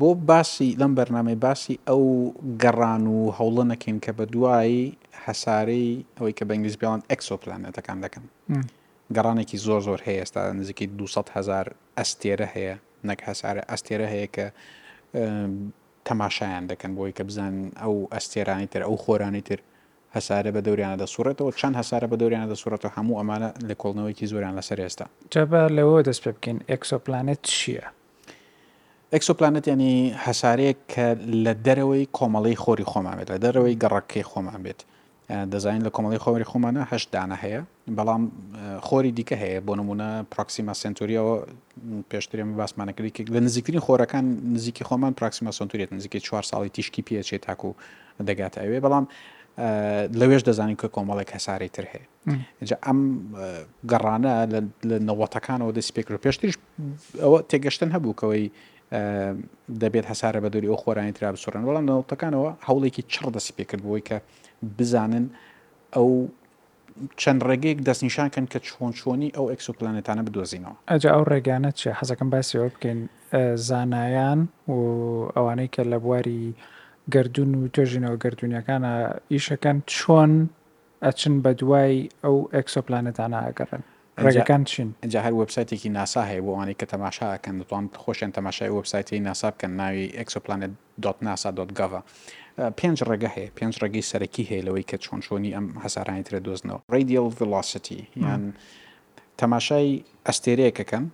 بۆ باسی لەم بەرنامەی باسی ئەو گەڕان و هەوڵە نەکەین کە بە دوای هەسارەی ئەوەی کە بە ئنگلیزی پێڵان ئەکسۆپلانێتەکان دەکەن گەڕانێکی زۆر زۆر هەیە ئێستا نزیکەی 200 هزار ئەستێرە هەیە نەک هەسارە ئەستێرە هەیە کە تەماشایان دەکەن بۆی کە بزان ئەو ئەستێرانی تر ئەو خۆرانی تر هەسارە بە دەوریانە دەسوڕێتەوە چەند هەسارە بە دەوریانە دەسوڕێتەوە هەموو ئەمانە لە کۆڵنەوەیکی زۆران لەسەر ئێستا جابا لەوە دەست پێ بکەین ئەکسۆپلانێت چییە؟ ئێکسۆپلانێت یانی هەسارەیەک کە لە دەرەوەی کۆمەڵی خۆری خۆمان بێت لە دەرەوەی گەڕەکەی خۆمان بێت دەزانین لە کۆمەڵی خۆری خۆمانە هەش دانە هەیە بەڵام خۆری دیکە هەیە بۆ نمونە پراکسیما سنتوریەوە پێشترێمە باسمانە کردێک لە نزیکترین خۆرەکان نزیکی خۆمان پراکسیما سنتوریت نزیکەی چوار ساڵی تیشکی پێچێت تاکو دەگات ئەوێ بەڵام لەوێش دەزانین کە کۆمەڵێک هەسارەی تر هەیە ئینجا ئەم گەڕانە لە نەوەتەکانەوە دەستی پێ کرد و پێشتریش ئەوە تێگەشتن هەبوو کەوەی دەبێت هەسارە بە دەوری ئەو خۆرانی ترا بسوڕن وەڵام نەوەتەکانەوە هەوڵێکی چڕ دەستی پێ کرد بۆی کە بزانن ئەو چەند ڕێگەیەک دەستنیشان کەن کە چۆن چۆنی ئەو ئەکسۆپلانێتانە بدۆزینەوە ئەجا ئەو ڕێگانە چیە حەزەکەم باسیەوە بکەین زانایان و ئەوانەی کە لە بواری گردردون و توێژینەوە گردردونیەکانە ئیشەکەن چۆن ئەچن بەدوای ئەو ئێکسۆپلانێتانە ئەگەڕێن ڕێگەکان چین؟ ئینجا هەر وێبسایتێکی ناسا هەیە بۆ ئەوانەی کە تەماشا ئەکەن دەتوان خۆشیان تەماشای ئەو وێبسایتەی ناسا بکەن ناوی Exoplanet dot nasa dot gov ە پێنج ڕێگە هەیە پێنج ڕێگەی سەرەکی هەیە لەوەی کە چۆن چۆنی ئەم هەسارانەی ترە دۆزنەوە Radial Velocity یان تەماشای ئەستێرەیەک ئەکەن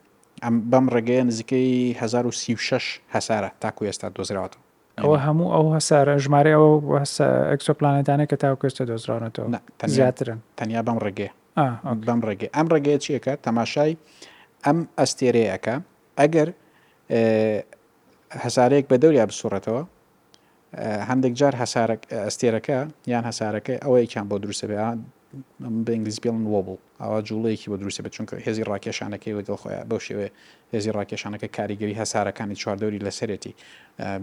ئەم بەم ڕێگەیە نزیکەی 1036 هەسارە تاکو ئێستا دۆزراوەتەوە ئەوە هەموو ئەو هەسارە ژمارە ئەو ئەکسۆپلانێتانە کە تاوکو ئێستا دۆزراونەتەوە زیاترن تەنیا بەم ڕێگەیە بەم ڕێگەی ئەم ڕێگەیە چیەکە تەماشای ئەم ئەستێرەیەکە ئەگەر هەسارەیەک بە دەوریا بسوڕێتەوە هەندێک جار هەسارە ئەستێرەکە یان هەسارەکە ئەوەیەکیان بۆ دروستە بێ بە ئینگلیزی پێ ئەڵێن وۆبڵ، ئاوا جووڵەیەکی بۆ دروست دەبێت، چونکە هێزی ڕاکێشانەکەی لەگەڵ خۆیە، بەو شێوەیە هێزی ڕاکێشانەکە کاریگەری هەسارەکانی چواردەوری لەسەرێتی،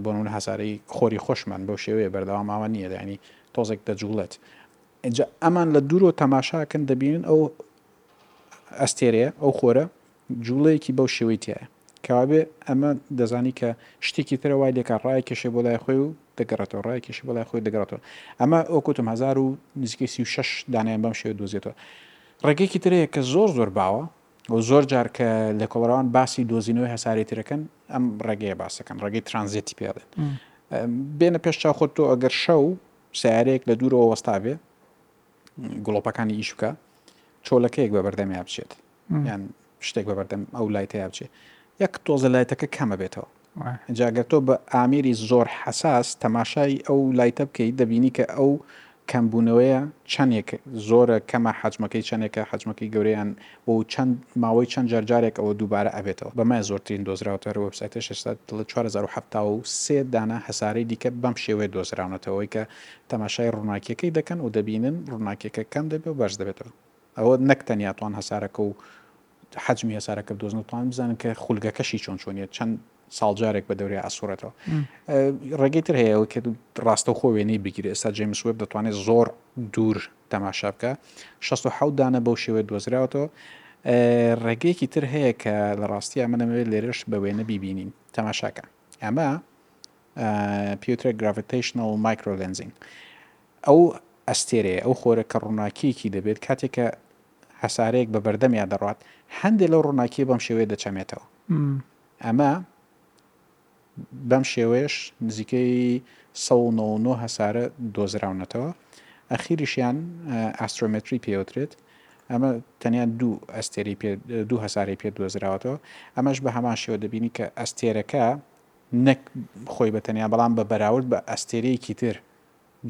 بۆ نموونە هەسارەی خۆری خۆشمان بەو شێوەیە بەردەوام ئاوا نییە، یانی تۆزێک دەجووڵێت، ئینجا ئەمان لە دوورەوە تەماشا ئەکەن دەبینن ئەو ئەستێرەیە، ئەو خۆرە جوڵەیەکی بەو شێوەی تیایە. کەوابێ ئەمە دەزانی کە شتێکی ترە وای لێکا ڕایەکێشێ بۆ لای خۆی و دەگەڕێتەوە، ڕایەکێشێ بۆ لای خۆی و دەگەڕێتەوە. ئەمە وەکو وتم هەزار و نزیکەی سی و شەش دانەیان بەم شێوە دۆزیەتەوە. ڕێگەیەکی تر هەیە کە زۆر زۆر باوە و زۆر جار کە لێکۆڵەرەوان باسی دۆزینەوەی هەسارەی تر دەکەن ئەم ڕێگەیە باس دەکەن، ڕێگەی ترانزێتی پێ دەڵێن. بێنە پێش چاو خۆت تۆ ئەگەر شەو سەیارەیەک لە دوورەوە وەستابێ گڵۆپەکانی ئیش بکا، چۆلەکەیەک بە بەردەمیا بچێت، یان شتێک بەبەردەم ئەو لایتەیا بچێ یەک تۆزە لایتەکە کەمە بێتەوە جاگەر تۆ بە ئامیری زۆر حساس تەماشای ئەو لایتە بکەیت دەبینی کە ئەو کەمبوونەوەیە چەندێک زۆرە کەمە حەجمەکەی چەندێکە حەجمەکەی گەوریان بۆ چەند ماوەی چەند جارجارێک ئەوە دووبارە ئەبێتەوە بەمە زۆرترین دۆزراوتە وبسایتە 4073 دانە هەسارەی دیکە بەم شێوەیە دۆزراونەتەوەی کە تەماشای ڕووناکیەکەی دەکەن و دەبینن ڕووناکیەکە کەم دەبێت و بەرز دەبێتەوە ئەوە نەک تەنیا توان هەسارەکە و حەجمی هەسارەکە بدۆزن و توان بزانن کە خولگەکەشی چۆن چۆنیە چەند ساڵ جارێک بە دەوریا ئەسوورەتەوە ڕێگەی تر هەیەەوە کە ڕاستە خۆ وێنەی بگیرێ ئێستا جەیمس وێب دەتوانێت زۆر دوور تەماشا بکە 16 دانە بەو شێوێ دۆزراوەتەوە ڕێگەیەکی تر هەیە کە لە ڕاستی ئەمەەوێت لێرش بە وێنە بیبینین تەماشاکە ئەمە پیوترە گرافیتیشنەوە مایکرۆلنزین ئەو ئەستێرەیە، ئەو خۆرە کە ڕووناکییەکی دەبێت، کاتێک کە هەسارەیەک بە بەردەمیا دەڕوات، هەندێ لەو ڕووناکییە بەم شێوەیە دەچەمێتەوە. ئەمە بەم شێوەیەش نزیکەی سەد و نەوە و نۆ هەسارە دۆزراونەتەوە. ئەخیریشیان ئاسترۆمێتری پێوترێت. ئەمە تەنیا دوو ئەستێرەی پێ دوو هەسارەی پێ دۆزراوەتەوە. ئەمەش بە هەمان شێوە دەبینی کە ئەستێرەکە نەک خۆی بە تەنیا بەڵام بە بەراورد بە ئەستێرەیەکی تر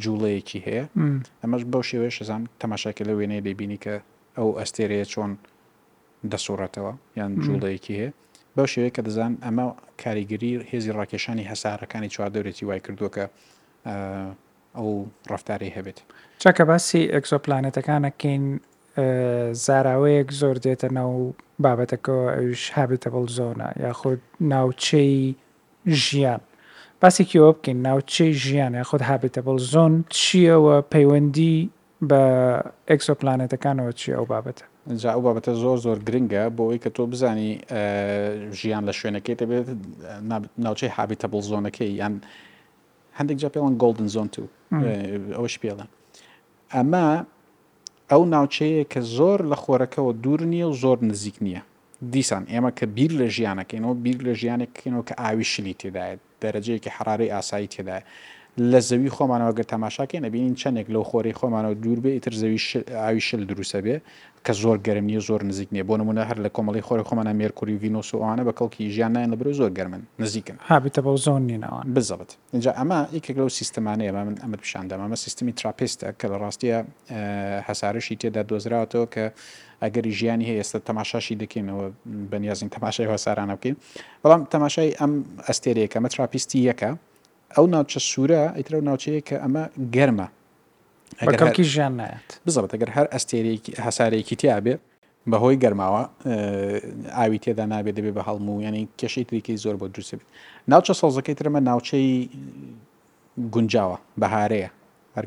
جوڵەیەکی هەیە ئەمەش بەو شێوەیە شەزان تەماشاکە لە وێنەیە دەبینی کە ئەو ئەستێرەیە چۆن دەسوڕێتەوە یان جوڵەیەکی هەیە بەو شێوەیە کە دەزان ئەمە کاریگەری هێزی ڕاکێشانی هەسارەکانی چواردەورێتی وای کردووە کە ئەو ڕفتاری هەبێت چاکە باسی ئەکسۆپلانێتەکانەکەین زاراوەیەک زۆر دێتە ناو بابەتەکەەوە ئەوش هابێتە بەڵ زۆنە یاخود ناوچەی ژیان باسێکی ئەوە بکەین ناوچەی ژیان یاخود هابیتەبڵ زۆن چییە و پەیوەندی بە ئێکزۆپلانێتەکانەوە چییە ئەو بابەتە؟ جا ئەو بابەتە زۆر زۆر گرنگە بۆ ئەوەی کە تۆ بزانی ژیان لە شوێنەکەی دەبێت ناوچەی هابیتەبڵ زۆنەکەی یان هەندێک جا پێڵەن گۆڵدن زۆن تو ئەوش پێڵێن ئەمە ئەو ناوچەیە کە زۆر لە خۆرەکەەوە دوور نییە و زۆر نزیک نییە دیسان ئێمە کە بیر لە ژیانەکەینەوە، بیر لە ژیانێک کەینەوە کە ئاوی شلی تێدایە، دەرەجەیەکی حەرارەی ئاسایی تێدایە. لە زەوی خۆمانەوە گەر تەماشا کەین، ئەبینین چەندێک لەو خۆرەی خۆمانەوە دوور بێ، ئیتر زەوی شل، ئاوی شل دروست ئەبێ، کە زۆر گەرم نییە، زۆر نزیک نییە. بۆ نموونە هەر لە کۆمەڵەی خۆرەی خۆمانە مێرکوری و ڤینۆس و ئەوانە بە کەڵکی ژیان نایەن لە بەرەو زۆر گەرمن، نزیکن. ها بیتە بە و زۆن نین ئەوان. بالزبط. ئینجا ئەمە یەکێک لەو سیستمانەیە، با من ئەمەت پیشان دەم، ئەمە سیستمی تراپیستە کە لە ڕاستییا هەسارەشی تێدا دۆزراوەتەوە کە، ئەگەری ژیانی هەیە ئێستا تەماشاشی دەکەینەوە بەنیازین تەماشای هۆسارانە بکەین بەڵام تەماشای ئەم ئەستێرەیەکە مە تراپیستی یەکە ئەو ناوچە سوورە ئیترە و ناوچەیە کە ئەمە گەرمە ئەگەرکی ژیان نایەت بزڵێت ئەگەر هەر ئەستێرێکی هەسارێکی تیاابێ بەهۆی گەرماوە ئاوی تێدا نابێ دەبێ بە هەڵموو یعنی کێشەی تریکەی زۆر بۆ دروستێت ناوچە سەوزەکەی ترمە ناوچەی گونجاوە بەهارەیە هەر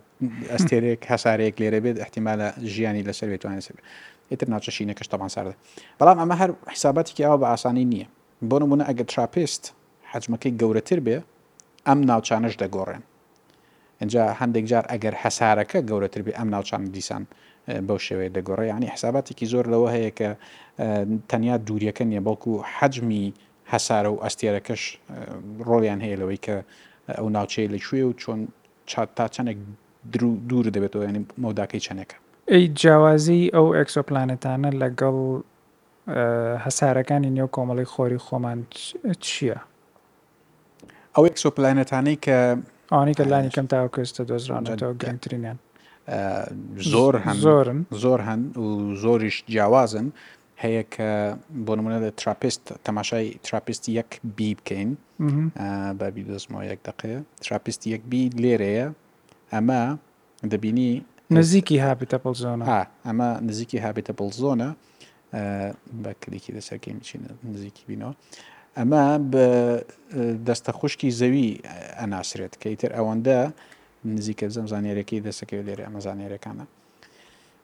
ئەستێرێک هەسارەیەک لێرە بێت احتیمالە ژیانی لەسەر بێتوانێت سەر ئیتر ناوچە شینەکەش تەبان ساردە بەڵام ئەمە هەر حساباتێکی ئەوە بە ئاسانی نییە بۆ نمونە ئەگە تراپست حجمەکەی گەورەتر بێ ئەم ناوچانش دەگۆڕێن اینجا هەندێک جار ئەگەر هەسارەکە گەورەتر بێ ئەم ناوچان دیسان بەو شێوەیە دەگۆڕێ ینی حساباتێکی زۆر لەوە هەیە کە تەنیا دووریەکە نیە بەڵکو حجمی هەسارە و ئەستێرەکەش ڕۆڵیان هەیە لەوەی کە ئەو ناوچەیە لە کوێ و چۆن تا چەندێک دوور دەبێتەوە یعنی مەوداکەی چەندێکە. ئەی جیاوازیی ئەو ئێکسۆپلانێتانە لەگەڵ هەسارەکانی نێو کۆمەڵەی خۆری خۆمان چییە؟ ئەو ئێکسۆپلانێتانەی کە. ئەوانەی کە لانی کەم تاوەکو ئێستا دۆزراونەتەوە گرنگترینیان. زۆر هەن زۆرن زۆر هەن و زۆریش جیاوازن هەیە کە بۆ نموونە لە تراپیست تەماشای تراپیست یەک بی بکەین با بیدۆزمەوە یەک دەقەیە تراپیست یەک بی لێرەیە ئەمە دەبینی نزیکی هابیتەپڵ زۆنە ئەمە نزیکی هابیتەپڵ زۆنە بە کلیکی لەسەرکەی بچینە نزیکی بینەوە ئەمە بە دەستە خوشکی زەوی ئەناسرێت کە ئیتر ئەوەندە نزیکە بزەم زانانیارەکەی دەسەکەی لێرە ئەمە زانانیارەکانە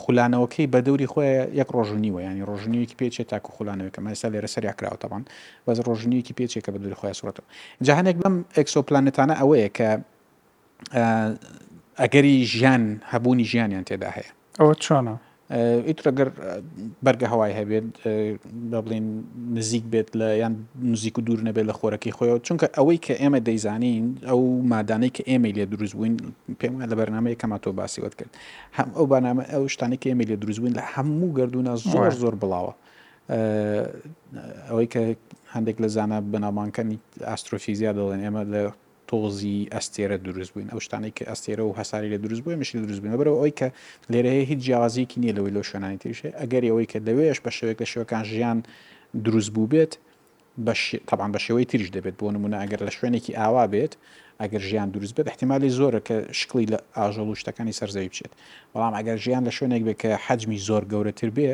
خولانەوەکەی بە دەوری خۆی یەک ڕۆژنیوە ینی ڕۆژنیویکی پێچێت تاکو خولانەوەکە مەسا لێرە سەریا کراوە تەبان بەس ڕۆژنیویکی پێچێکە بە دووری خۆی سوەتەوە جاهانێک بەم ئەکسۆپلانێتانە ئەوەیە کە ئەگەری ژیان هەبوونی ژیانیان تێدا هەیە ئەوە چۆنە ئیترەگەر بەرگە هەوای هەبێت بە بڵین نزیک بێت لە یان نزیک و دوور نەبێت لە خۆرەکەی خۆیەوە چونکە ئەوەی کە ئێمە دەیزانین ئەو مادانەی کە ئێمەی لێ دروست بووین پێم لە بەرنمەیە کەما تۆ باسی وت کرد هەم ئەو بانامە ئەو شتانی کە ئێمە لێ دروست بووین لە هەموو گردونە زۆر زۆر بڵاوە ئەوەی کە هەندێک لە زانە بەناومانکەنی ئاسترۆفیزیا دەڵێن ئێمە لە تۆزی ئەستێرە دروست بووین ئەو شتانەی کە ئەستێرە و هەسارەی لێ دروست بووە ئێمەشی لێ دروست بووین لەبەرئەوە ئەوەی کە لێرە هەیە هیچ جیاوازییەکی نییە لەوەی لەو شوێنانی تریش هەیە ئەگەری ئەوەی کە لەوێش بە شێوەیەک لە شێوەکان ژیان دروست بووبێت بەش طبعا بە شێوەی تریش دەبێت بۆ نمونە ئەگەر لە شوێنێکی ئاوا بێت ئەگەر ژیان دروست بێت احتیممالی زۆرە کە شکڵی لە ئاژەڵ و شتەکانی سەرزەوی بچێت بەڵام ئەگەر ژیان لە شوێنێک بێت کە حەجمی زۆر گەورەتر بێ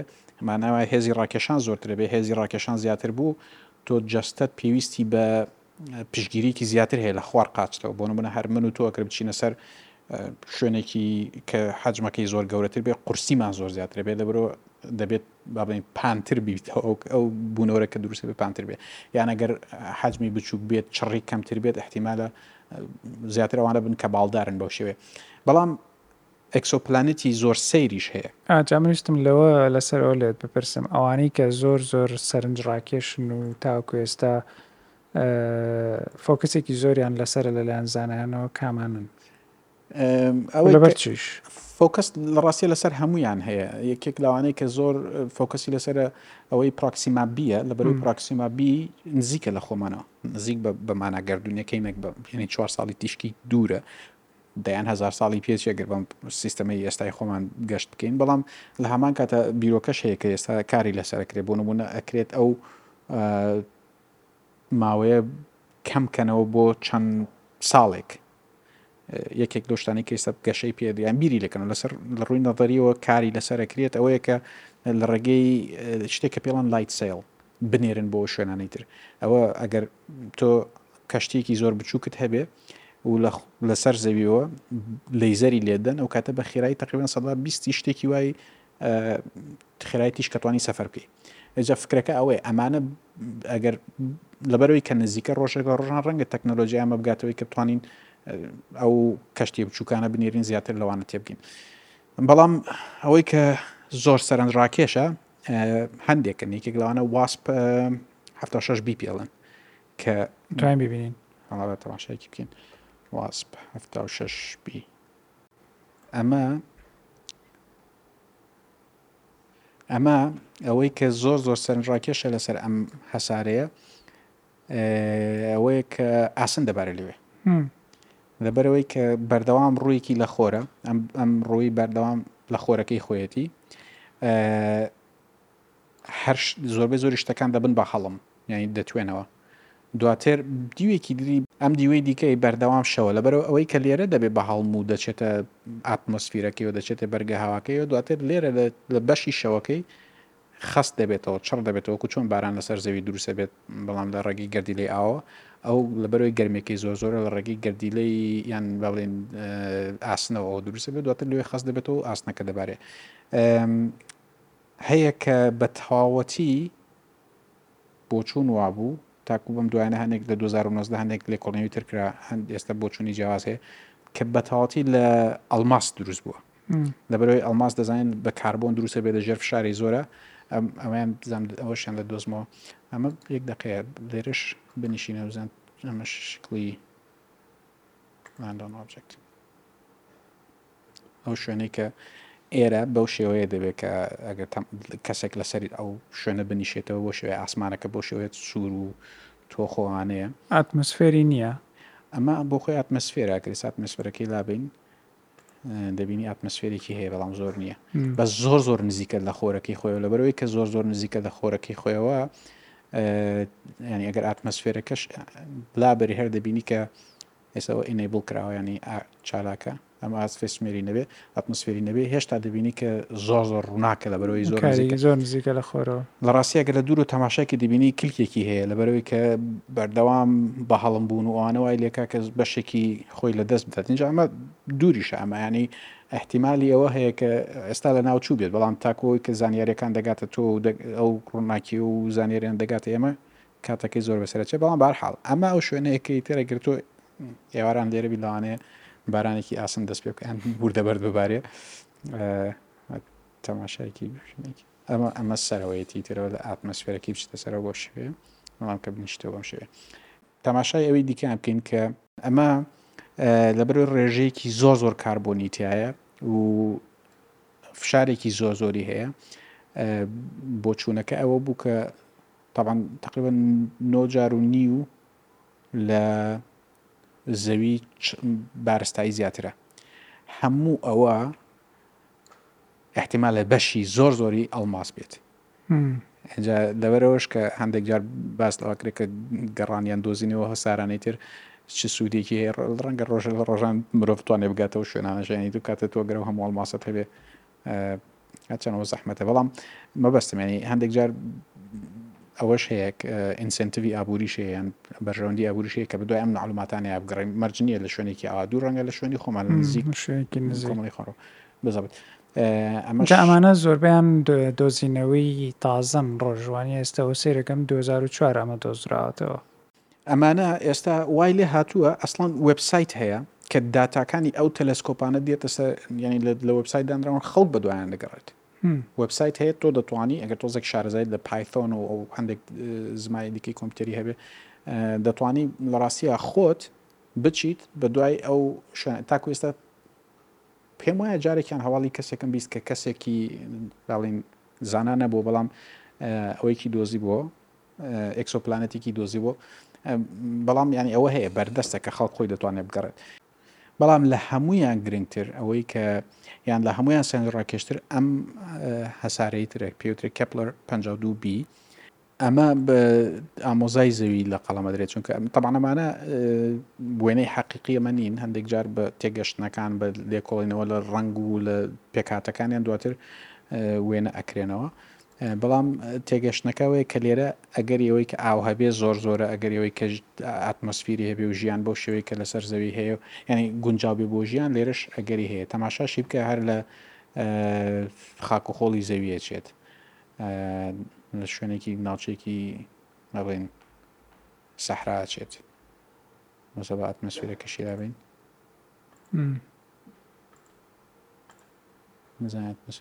ماناوە هێزی ڕاکێشان زۆرتر بێ هێزی ڕاکێشان زیاتر بوو تۆ جەستەت پێویستی بە پشتگیریەکی زیاتر هەیە لە خوار قاچتەوە بۆ نمونە هەر من و تۆ ئەگەر بچینە سەر شوێنێکی کە حەجمەکەی زۆر گەورەتر بێ قورسیمان زۆر زیاتر بێت لەبرۆ دەبێت بابین پانتر بیتەوە ئەو بوونەوەرە کە دروست بێ پانتر بێ یان ئەگەر حەجمی بچووک بێت چڕی کەمتر بێت احتیمالە زیاتر ئەوانە بن کە باڵدارن بەو شێوێ بەڵام ئێکسۆپلانێتی زۆر سەیریش هەیە. ئا جا من ویستم لەوە لەسەر ئەوە لێت بپرسم ئەوانەی کە زۆر زۆر سەرنج ڕاکێشن و تاوەکو ئێستا فۆکسێکی زۆریان لەسەرە لەلایەن زانایانەوە کامانن ئەوە لەبەر چیش فۆکس لە ڕاستیە لەسەر هەمویان هەیە یەکێک لەوانەیە کە زۆر فۆکسی لەسەر ئەوەی پراکسیما بیە لە بەروی پراکسیما بی نزیکە لە خۆمانەوە نزیک بە بەمانە گردردونیەکەی نەک بە یعنی چوار ساڵی تیشکی دوورە دەیان هەزار ساڵی پێچێ گەر بەم سیستەمەی ئێستای خۆمان گەشت بکەین بەڵام لە هەمان کاتە بیرۆکەش هەیە کە ئێستا کاری لەسەر کرێ بۆ نمونە ئەکرێت ئەو ماوەیە کەم کەنەوە بۆ چەند ساڵێک یەکێک دۆشتانی کە ئێستا گەشەی پێدەیان بیری لەکەن لەسەر لە ڕووی نەظریەوە کاری لەسەرەکرێت ئەوەیە کە لە ڕێگەی شتێک کە پێڵان لایت سیل بنێرن بۆ شوێنانی تر ئەوە ئەگەر تۆ کەشتێکی زۆر بچووکت هەبێ و لەسەر زەویەوە لەیزەری لێدەن ئەو کاتە بە خێرایی تقریبان سەدا بیستی شتێکی وای خێرای تیش کەتوانی سەفەر بکەیت ئەجا فکرەکە ئەوەی ئەمانە ئەگەر لەبەرەوەی کە نزیکە ڕۆژێک لە ڕۆژان ڕەنگە تەکنۆلۆژی ئەمە بگاتەوەی کە بتوانین ئەو کەشتی بچووکانە بنێرین زیاتر لەوانە تێبگەین بەڵام ئەوەی کە زۆر سەرنج ڕاکێشە هەندێکن یەکێک لەوانە واسپ هەفتا شەش بی پێڵن کە دوای ببینین هەڵا تەماشایکی بکەین واسپ هەفتا و شەش بی ئەمە ئەمە ئەوەی کە زۆر زۆر سەرنجڕاکێشە لەسەر ئەم هەسارەیە ئەوەیە کە ئاسن دەبارێ لەوێ. لەبەرئەوەی کە بەردەوام ڕوویەکی لە خۆرە، ئەم ڕووی بەردەوام لە خۆرەکەی خۆیەتی. هەر زۆربەی زۆری شتەکان دەبن بە هەڵم یانی دەتوێنەوە دواتر دیوێکی دری ئەم دیوەی دیکەی بەردەوام شەوە لەبەرەوە ئەوەی کە لێرە دەبێت بە هەڵم و دەچێتە ئاتمۆسفیرەکەی و دەچێتە بەرگە هاواکەی و دواتر لێرە لە بەشی شەوەکەی خەست دەبێتەوە، چڕ دەبێتەوە، وەکو چۆن باران لەسەر زەوی دروست ئەبێت، بەڵام لە ڕێگەی گەردیلەی ئاوەوە، ئەو لەبەرئەوەی گەرمیەکەی زۆر زۆرە لە ڕێگەی گەردیلەی یان با بڵێین ئاسنەوە ئەوە دروست ئەبێت، دواتر لەوێ خەست دەبێتەوە و ئاسنەکە دەبارێ. هەیە کە بە تەواوەتی بۆچوون وابوو تاکو بەم دوایانە هەندێک لە 2009 هەندێک لێکۆڵینەوەی ترکرا هەند ئێستا بۆچوونی جیاواز هەیە کە بەتەواتی لە ئەلماس دروست بووە لەبەرئەوەی ئەڵماس دەزانین بە کاربۆن دروستە بێ لە ژێر فشاری زۆرە ئەویان بزانم ئەوەشیان لە دۆزمەوە ئەمە یەک دقەیە لێرش بنیشینە بزان ئەمە شکلی لاندۆن ئۆبجکت ئەو شوێنەی کە ئێرە بەو شێوەیە دەبێت کە ئەگەر کەسێک لەسەر ئەو شوێنە بنیشێتەوە بۆ شێوەیە ئاسمانەکە بۆ شێوێت سوور و تۆخۆوانەیە ئاتمسفێری نییە ئەمە بۆ خۆی ئاتمسفێرا کریسات مسفرەکەی لابین دەبینی ئاتمەسفێرێکی هەیە بەڵام زۆر نییە بە زۆر زۆر نزیکە لە خۆرەکەی خۆیەوە لە بەرەوەی کە زۆر زۆر نزیکە لە خۆرەکەی خۆیەوە ینی ئەگەر ئاتمەسفێرەکەش بلا بەری هەر دەبینی کە ئێسەوە ئینەی بڵ کراوە ینی چالاکە ئەم ئاسفێسمێری نەبێ ئاتمسفێری نەبێ هێشتا دەبینی کە زۆر زۆر ڕووناکە لە بەرەوەی زۆر زۆر نزیکە لە خۆرەوە لە ڕاستیەکە لە دوور و تەماشاکی دەبینی کلکێکی هەیە لە بەرەوەی کە بەردەوام بە هەڵم بوون و ئەوانەوای لێکا کە بەشێکی خۆی لە دەست بدات ئینجا ئەمە دووریشە ئەمە یانی ئەحتیمالی ئەوە هەیە کە ئێستا لە ناو چوو بێت بەڵام تاکۆی کە زانیارەکان دەگاتە تۆ و ئەو ڕووناکی و زانیاریان دەگاتە ئێمە کاتەکەی زۆر بەسەرچێ بەڵام بارحاڵ ئەمە ئەو شوێنەیەکەی تێرە گرتۆ ئێواران لێرەبی لەوانەیە بارانێکی ئاسن دەست پێ بکەن بوردە بەرد ببارێ تەماشایکی بژنێکی ئەمە ئەمە سەرەوەیەتی ترەوە لە ئاتمەسفێرەکی بچتە سەرەوە بۆ شوێ بەڵام کە بنیشتەوە بەم شوێ تەماشای ئەوەی دیکەیان بکەین کە ئەمە لەبەرەوەی ڕێژەیەکی زۆر زۆر کاربۆنی تایە و فشارێکی زۆر زۆری هەیە بۆچوونەکە ئەوە بوو کە طبعاان تقریبا نۆجار و نیو لە زەوی بارستایی زیاترە هەموو ئەوە احتیمالە بەشی زۆر زۆری ئەڵماس بێت ئینجا لەبەرئەوەش کە هەندێک جار باس لەوە کرێت کە گەڕان یان دۆزینەوە هەسارانەی تر چ سوودێکی هەیە ڕەنگە ڕۆژە لە ڕۆژان مرۆڤ توانێ بگاتەوە شوێنانە ژیانی دوو کاتە تۆ گەرەو هەموو هەڵماسەت هەبێ هەچەنەوە زەحمەتە بەڵام مەبەستم ینی هەندێک جار ئەوەش هەیە ئینسنتوی ئابووری شەیەیان بەرژەوەندی ئابووری شەیە کە بدوای ئەم نعلوماتانی بگەڕین مەرجنیە لە شوێنێکی ئاوا دوو ڕەنگە لە شوێنی خۆمان نزیک شوێنێکی نزیکڵی خۆڕ بزانێت جا ئەمانە زۆربەیان دۆزینەوەی تازەن ڕۆژووانی ئێستا و سەیرەکەم دوو هەزار و چوار ئەمە دۆزراوەتەوە. ئەمانە ئێستا وای لێ هاتووە ئەسڵەن وێب سایت هەیە کە داتاکانی ئەو تەلەسکۆپانە دێتە سەر یانی لە وێب سایت دانراون خەڵک بە دوایان دەگەڕێت وێب سایت هەیە تۆ دەتوانی ئەگەر تۆزێک شارەزایت لە پایثۆن و ئەو هەندێک زمانی دیکەی کۆمپیوتەری هەبێ دەتوانی لە ڕاستیە خۆت بچیت بە دوای ئەو تاکو ئێستا پێم وایە جارێکیان هەواڵی کەسێکم بیست کە کەسێکی باڵین زانا نەبوو بەڵام ئەوەیەکی دۆزی بۆ ئەکسۆپلانەتێکی دۆزی بۆ بەڵام ینی ئەوە هەیە بەردەستە کە خەڵک خۆی دەتوانێت بگەڕێت بەڵام لە هەمویان گرنگتر ئەوەی کە یان لە هەمویان سند ڕاکێشتر ئەم هەسارەی ترێک پێوترێک کەپلەر 52 بی ئەمە ئامۆزای زەوی لە قەڵەمەدرێت چونکە تەبان ئەمانە بوێنەی حەقیقی ئەمە نین هەندێک جار بە تێگەشتنەکان بە لێکۆڵینەوە لە ڕنگ و لە پێکاتەکانیان دواتر وێنە ئەکرێنەوە بەڵام تێگەشتنەکەوەی کە لێرە ئەگەر ئەوەی کە ئاو هەبێ زۆر زۆرە ئەگەر ئەوەی کە ئاتمۆسفیری هەبێ و ژیان بۆ شێوەی کە لەسەر زەوی هەیە و ینی گونجاو بێ بۆ ژیان لێرش ئەگەری هەیە تەماشاشی بکە هەر لە خاک و خۆڵی زەویە چێت لە شوێنێکی ناوچێکی نەڵێن سەحرا ئەچێت مەسە بە ئەتمەسفیرە کەشیرابین نزانێت بس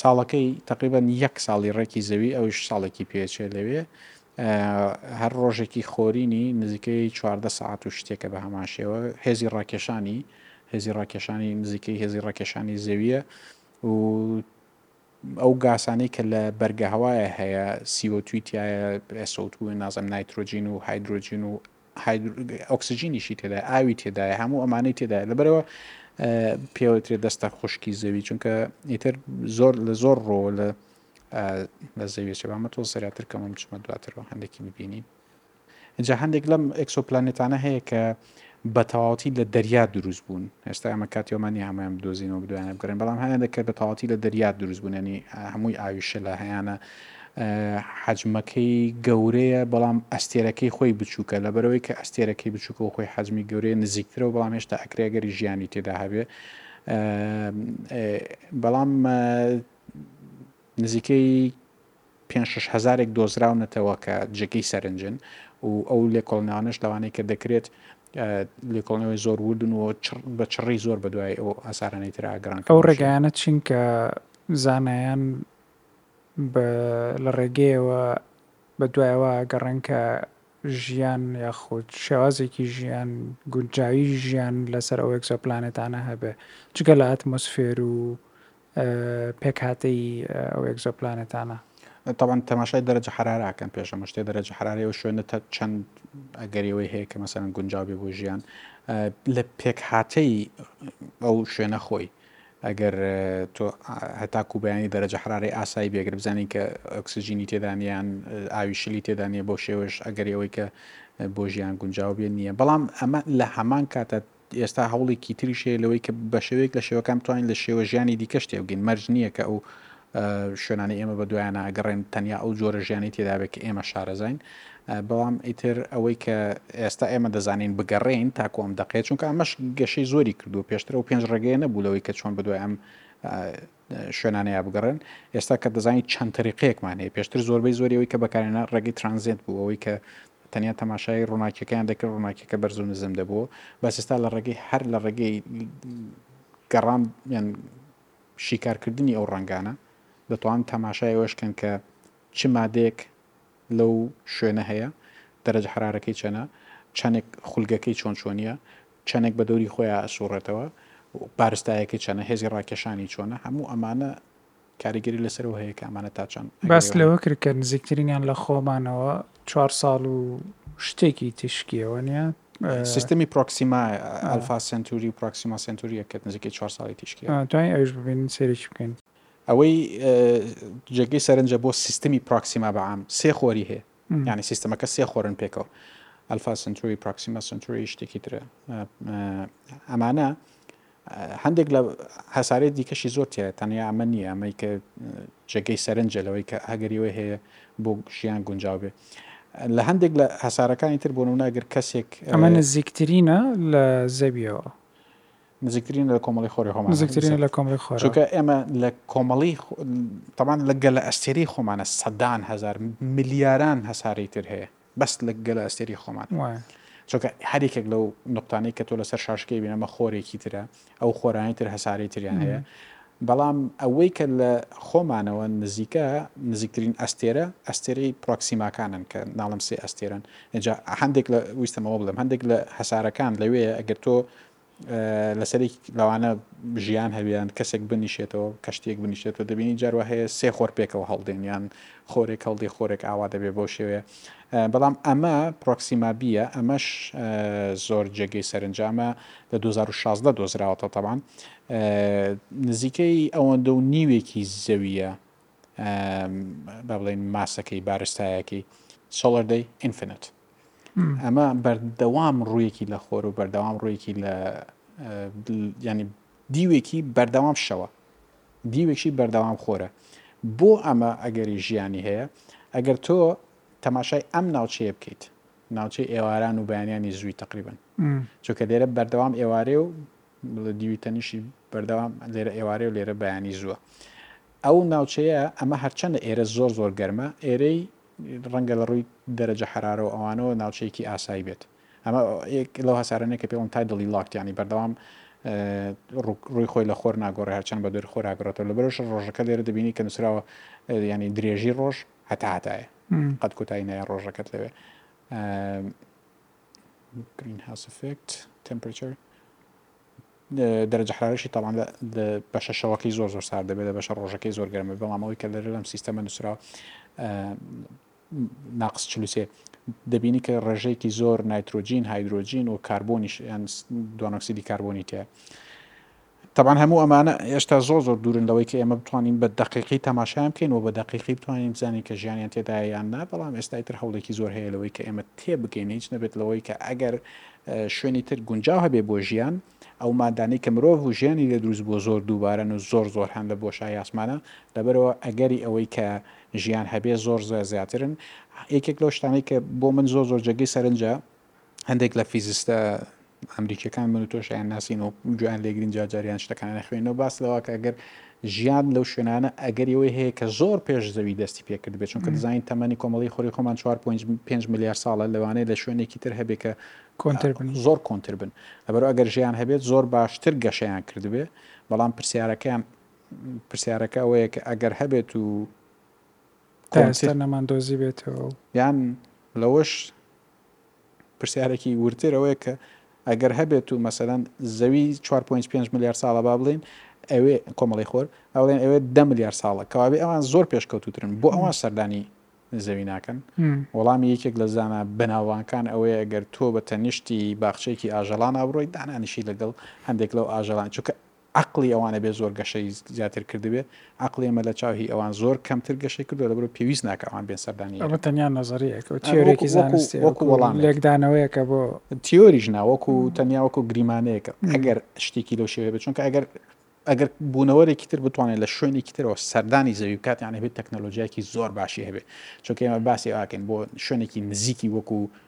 ساڵەکەی تقریبان یەک ساڵی ڕێکی زەوی ئەوش ساڵێکی پێچێ لەوێ هەر ڕۆژێکی خۆرینی نزیکەی چواردە سەعات و شتێکە بە هەمان شێوە هێزی ڕاکێشانی هێزی ڕاکێشانی نزیکەی هێزی ڕاکێشانی زەویە و ئەو گاسانەی کە لە بەرگە هەوایە هەیە سیوەتوی تایە ئەسەوت و نازم نایترۆجین و هایدروۆجین و ئۆکسسیجینیشی تێدا ئاوی تێدایە هەموو ئەمانەی تێدا لەبەرەوە پێوەترێ دەستە خوشکی زەوی چونکە ئیتر زۆر لە زۆر ڕۆ لە ئا لە زەویە چێ بامە تۆز زەراتر کەمە بچمە دواترەوە هەندێکی ببینی جا هەندێک لەم ئەکسۆپلانێتانە هەیە کە بە تەواوەتی لە دەریا دروست بوون هێستا ئەمە کاتیۆمانی هەمایان بدۆزینەوە بدوایان بگەڕێن بەڵام هەیان دەکرد بە تەواتی لە دەریا دروست بوونێنی هەمووی ئاویشە لە هەیەە حەجمەکەی گەورەیە بەڵام ئەستێرەکەی خۆی بچووکە لە بەرەوەی کە ئەستێرەکەی بچووکە و خۆی حەجمی گەورەیە نزیکترەوە بەڵام هێشتا ئەکرێگەری ژیانی تێدا هەبێ بەڵام نزیکەی پێنج شەش هەزارێک دۆزراونەتەوە کە جێگەی سەرنجن و ئەو لێکۆڵناوانەش لەوانەیە کە دەکرێت لێکۆڵنەوەی زۆر وردن و بە چڕی زۆر بە دوای ئەو ئاسارانەی تراگران ئەو ڕێگایانە چین کە زانایان لە ڕێگەیەوە بە دوایەوە گەڕن کە ژیان یاخود شێوازێکی ژیان گونجاوی ژیان لەسەر ئەو ئەکسۆپلانێتانە هەبێ جگە لە ئەتمۆسفێر و پێکهاتەی ئەو ئێکزۆپلانێتانە. تەبعەن تەماشای دەرەجە حەرارە ئەکەن پێش هەموو شتێ، دەرەجە حەرارەی ئەو شوێنە تا چەند ئەگەری ئەوەی هەیە کە مەسەلەن گونجاو بێ بۆ ژیان لە پێکهاتەی ئەو شوێنە خۆی. ئەگەر تۆ هەتاکو بەیانی دەرەجە حرارەی ئاسایی بێگر بزانین کە ئۆکسسیجینی تێدانیان ئاوی شلی تێدانە بۆ شێوش ئەگەری ئەوەی کە بۆ ژیان گونجاو بێ نییە بەڵام ئەمە لە هەمان کاتە ئێستا هەوڵێکی تریش هەیە لەوەی کە بە شێوەیەک لە شێوەکان بتوانین لە شێوە ژیانی دیکەش تێبگەین مەرج نییە کە ئەو شوێنانی ئێمە بە دوایانە ئەگەڕێن تەنیا ئەو جۆرە ژیانی تێدابێت کە ئێمە شارەزاین بەڵام ئیتر ئەوەی کە ئێستا ئێمە دەزانین بگەڕێین تاکو ئەم دەقێت چونکە ئەمەش گەشەی زۆری کردو پێشترەوە پێنج ڕێگەیە نەبوو لەوەی کە چۆن بدوای ئەم شوێنانەیا بگەڕێن ئێستا کە دەزانین چەند تەریقەیەکمان هەیە پێشتر زۆربەی زۆری ئەوی کە بەکارێنە ڕێگەی ترانزێت بوو ئەوەی کە تەنیا تەماشای ڕووناکیەکەیان دەکرد ڕووناکیەکە بەرزو نزم دەبوو بەسستا لە ڕێگەی هەر لە ڕێگەی گەڕان یان شیکارکردنی ئەو ڕنگانە دەتوان تەماشایەوەشکەن کە چ مادێک لەو شوێنە هەیە دەرەجە حەرارەکەی چەنە چەنێک خولگەکەی چۆن چۆنیە چەنێک بە دەوری خۆیان ئەسوڕێتەوە بارستایەکەی چەنە هێزی ڕاکێشانی چۆنە هەموو ئەمانە کاریگەری لەسەرەوە هەیە کە ئەمانە تا چەند باس لەوە کرد کە نزیکترینیان لە خۆمانەوە چوار ساڵ و شتێکی تیشکیەوە نیە سیستمی پرۆکسیما ئەلفا سنتوری و پرۆکسیما سنتوریە کە نزیکەی چوار ساڵی تیشکی دوای ئەوش ببین سێریش بکەین ئەوەی جێگەی سەرنجە بۆ سیستمی پراکسیما بە عام سێ خۆری هەیە یعنی سیستمەکە سێ خۆرن پێکەوە ئەلفا سنتوری پراکسیما سنتوری شتێکی ترە ئەمانە هەندێک لە هەسارێ دیکەشی زۆر تیا تەنیا ئەمە نییە ئەمەی کە جێگەی سەرنجە لەوەی کە هەگەریەوەی هەیە بۆ ژیان گونجاو بێ لە هەندێک لە هەسارەکانی تر بۆ ناگر کەسێک ئەمە نزیکترینە لە زەویەوە نزیکترینە لە کۆمەڵی خۆری خۆمان نزیکترینە لە کۆمەڵی خۆر چونکە ئێمە لە کۆمەڵی تەبان لە گەلە ئەستێری خۆمانە سەدان هزار ملیاران هەساری تر هەیە بەس لە گەلە ئەستێری خۆمان چونکە هەرێکێک لەو نقطانەی کە تۆ لەسەر شاشکەی بینەمە خۆرێکی ترە ئەو خۆرانی تر هەساری تریان هەیە بەڵام ئەوەی کە لە خۆمانەوە نزیکە نزیکترین ئەستێرە ئەستێری پرۆکسیماکانن کە ناڵم سێ ئەستێرن ئەجا هەندێک لە ویستەمەوە بڵم هەندێک لە هەسارەکان لەوێ ئەگەر تۆ لەسەر یەکێک لەوانە ژیان هەبێ یان کەسێک بنیشێتەوە، کەشتییەک بنیشێتەوە، دەبینی جار وا هەیە سێ خۆر پێکەوە هەڵدێن یان خۆرێک هەڵدێ خۆرێک ئاوا دەبێ بەو شێوەیە. بەڵام ئەمە پرۆکسیما بییە، ئەمەش زۆر جێگەی سەرنجامە لە 2016 دۆزراوەتەوە تەبان نزیکەی ئەوەندە و نیوێکی زەویە بە بڵێن ماسەکەی بارستایەکەی سۆڵەردەی ئینفنت ئەمە بەردەوام ڕوویەکی لە خۆر و بەردەوام ڕوویەکی لە ینی دیوێکی بەردەوام شەوە دیوێکی بەردەوام خۆرە بۆ ئەمە ئەگەری ژیانی هەیە ئەگەر تۆ تەماشای ئەم ناوچەیە بکەیت ناوچەی ئێواران و بەیانیانی زووی تقریبن چۆکە لێرە بەردەوام ئێوارێ و بڵە دیوی تەنیشی بەردەوام لێرە ئێوارێ و لێرە بەیانی زووە ئەو ناوچەیە ئەمە هەرچەندە ئێرە زۆر زۆر گەرمە ئێرەی ڕەنگە لە ڕووی دەرەجە حەرارە و ئەوانەوە ناوچەیەکی ئاسایی بێت. ئەمە یەک لەو هەسارانەیە کە پێی ئەڵێن تایدڵی لاک یانی بەردەوام ڕووی خۆی لە خۆر ناگۆڕێ هەرچەند بە دەوری خۆر ئاگرێتەوە لەبەرەوەش ڕۆژەکە لێرە دەبینی کە نووسراوە یانی درێژی ڕۆژ هەتا هەتایە قەت کۆتایی نایە ڕۆژەکەت لەوێ گرین هاوس ئفێکت تمپرچر دەرەجە حەرارەشی تەبعەن لە بەشە شەوەکەی زۆر زۆر سارد دەبێت لە بەشە ڕۆژەکەی زۆر گەرمە بەڵام ئەوەی کە لەرە لەم سیستەمە نووسرا ناقص چلوسێ دەبینی کە ڕێژەیەکی زۆر نایترۆجین هایدرۆجین و کاربۆنیش یان دوانۆکسیدی کاربۆنی تێ تەبان هەموو ئەمانە ئێشتا زۆر زۆر دوورن لەوەی کە ئێمە بتوانین بە دقیقی تەماشایان بکەین و بە دقیقی بتوانین بزانین کە ژیانیان تێدایان نا بەڵام ئێستای تر هەوڵێکی زۆر هەیە لەوەی کە ئێمە تێ بگەین هیچ نەبێت لەوەی کە ئەگەر شوێنی تر گونجاو هەبێ بۆ ژیان، ئەو مادانەی کە مرۆڤ و ژیانی لێ دروست بووە زۆر دووبارەن و زۆر زۆر هەن لە بۆشایی ئاسمانا، لەبەرئەوە ئەگەری ئەوەی کە ژیان هەبێ زۆر زۆر زیاترن. یەکێک لەو شتانەی کە بۆ من زۆر زۆر جێگەی سەرنجە، هەندێک لە فیزیستە ئەمریکیەکان من و تۆشیان ناسین و گوێیان لێگرین جار جاریان شتەکانیان خوێنەوە باس لەوە کە ئەگەر ژیان لەو شوێنانە ئەگەری ئەوەی هەیە کە زۆر پێش زەوی دەستی پێکردبێت چونکە دەزانین تەمەنی کۆمەڵی خۆری خۆمان 4 پێنج ملیار ساڵە لەوانەیە لە شوێنێکی تر هەبێت کە کۆنتر بن زۆر کۆنتر بن لەبەر ئەگەر ژیان هەبێت زۆر باشتر گەشەیان کردبێ بەڵام پرسیارەکەیان پرسیارەکە ئەوەیە کە ئەگەر هەبێت و تا ئێستا کۆنتر نەماندۆزی بێتەوە و یان لەوەش پرسیارێکی وردتر ئەوەیە کە ئەگەر هەبێت و مەسەلەن زەوی چوار پۆینت پێنج ملیار ساڵە با بڵێین ئەوێ کۆمەڵی خۆر ئەڵێن ئەوێ دە ملیار ساڵە کەوابێ ئەوان زۆر پێشکەوتوترن بۆ ئەوان سەردانی زەوی ناکەن وەڵامی یەکێک لە زانە بەناوانکان ئەوەیە ئەگەر تۆ بە تەنیشتی باخچێکی ئاژەڵان ئابڕۆی دانانیشی لەگەڵ هەندێک لەو ئاژەڵان چونکە عەقڵی ئەوانە بێ زۆر گەشەی زیاتر کردبێ، عەقڵی ئێمە لە چاو هی ئەوان زۆر کەمتر گەشەی کردوە لەبەرئەوە پێویست ناکا ئەوان بێن سەردانی ئێران. ئەمە تەنیا نەزەریەکە تیۆرێکی زانستی وەکو وەڵامێک لێکدانەوەیەکە بۆ. تیۆریش نا وەکو تەنیا وەکو گریمانەیەکە ئەگەر شتێکی لەو شێوەیە بێت چونکە ئەگەر ئەگەر بوونەوەرێکی تر بتوانێت لە شوێنێکی ترەوە سەردانی زەوی بکات یانە بێت تەکنەلۆژیایکی زۆر باشی هەبێت چونکە ئێمە باسی ئاکەین بۆ شوێنێکی نزیکی وەکو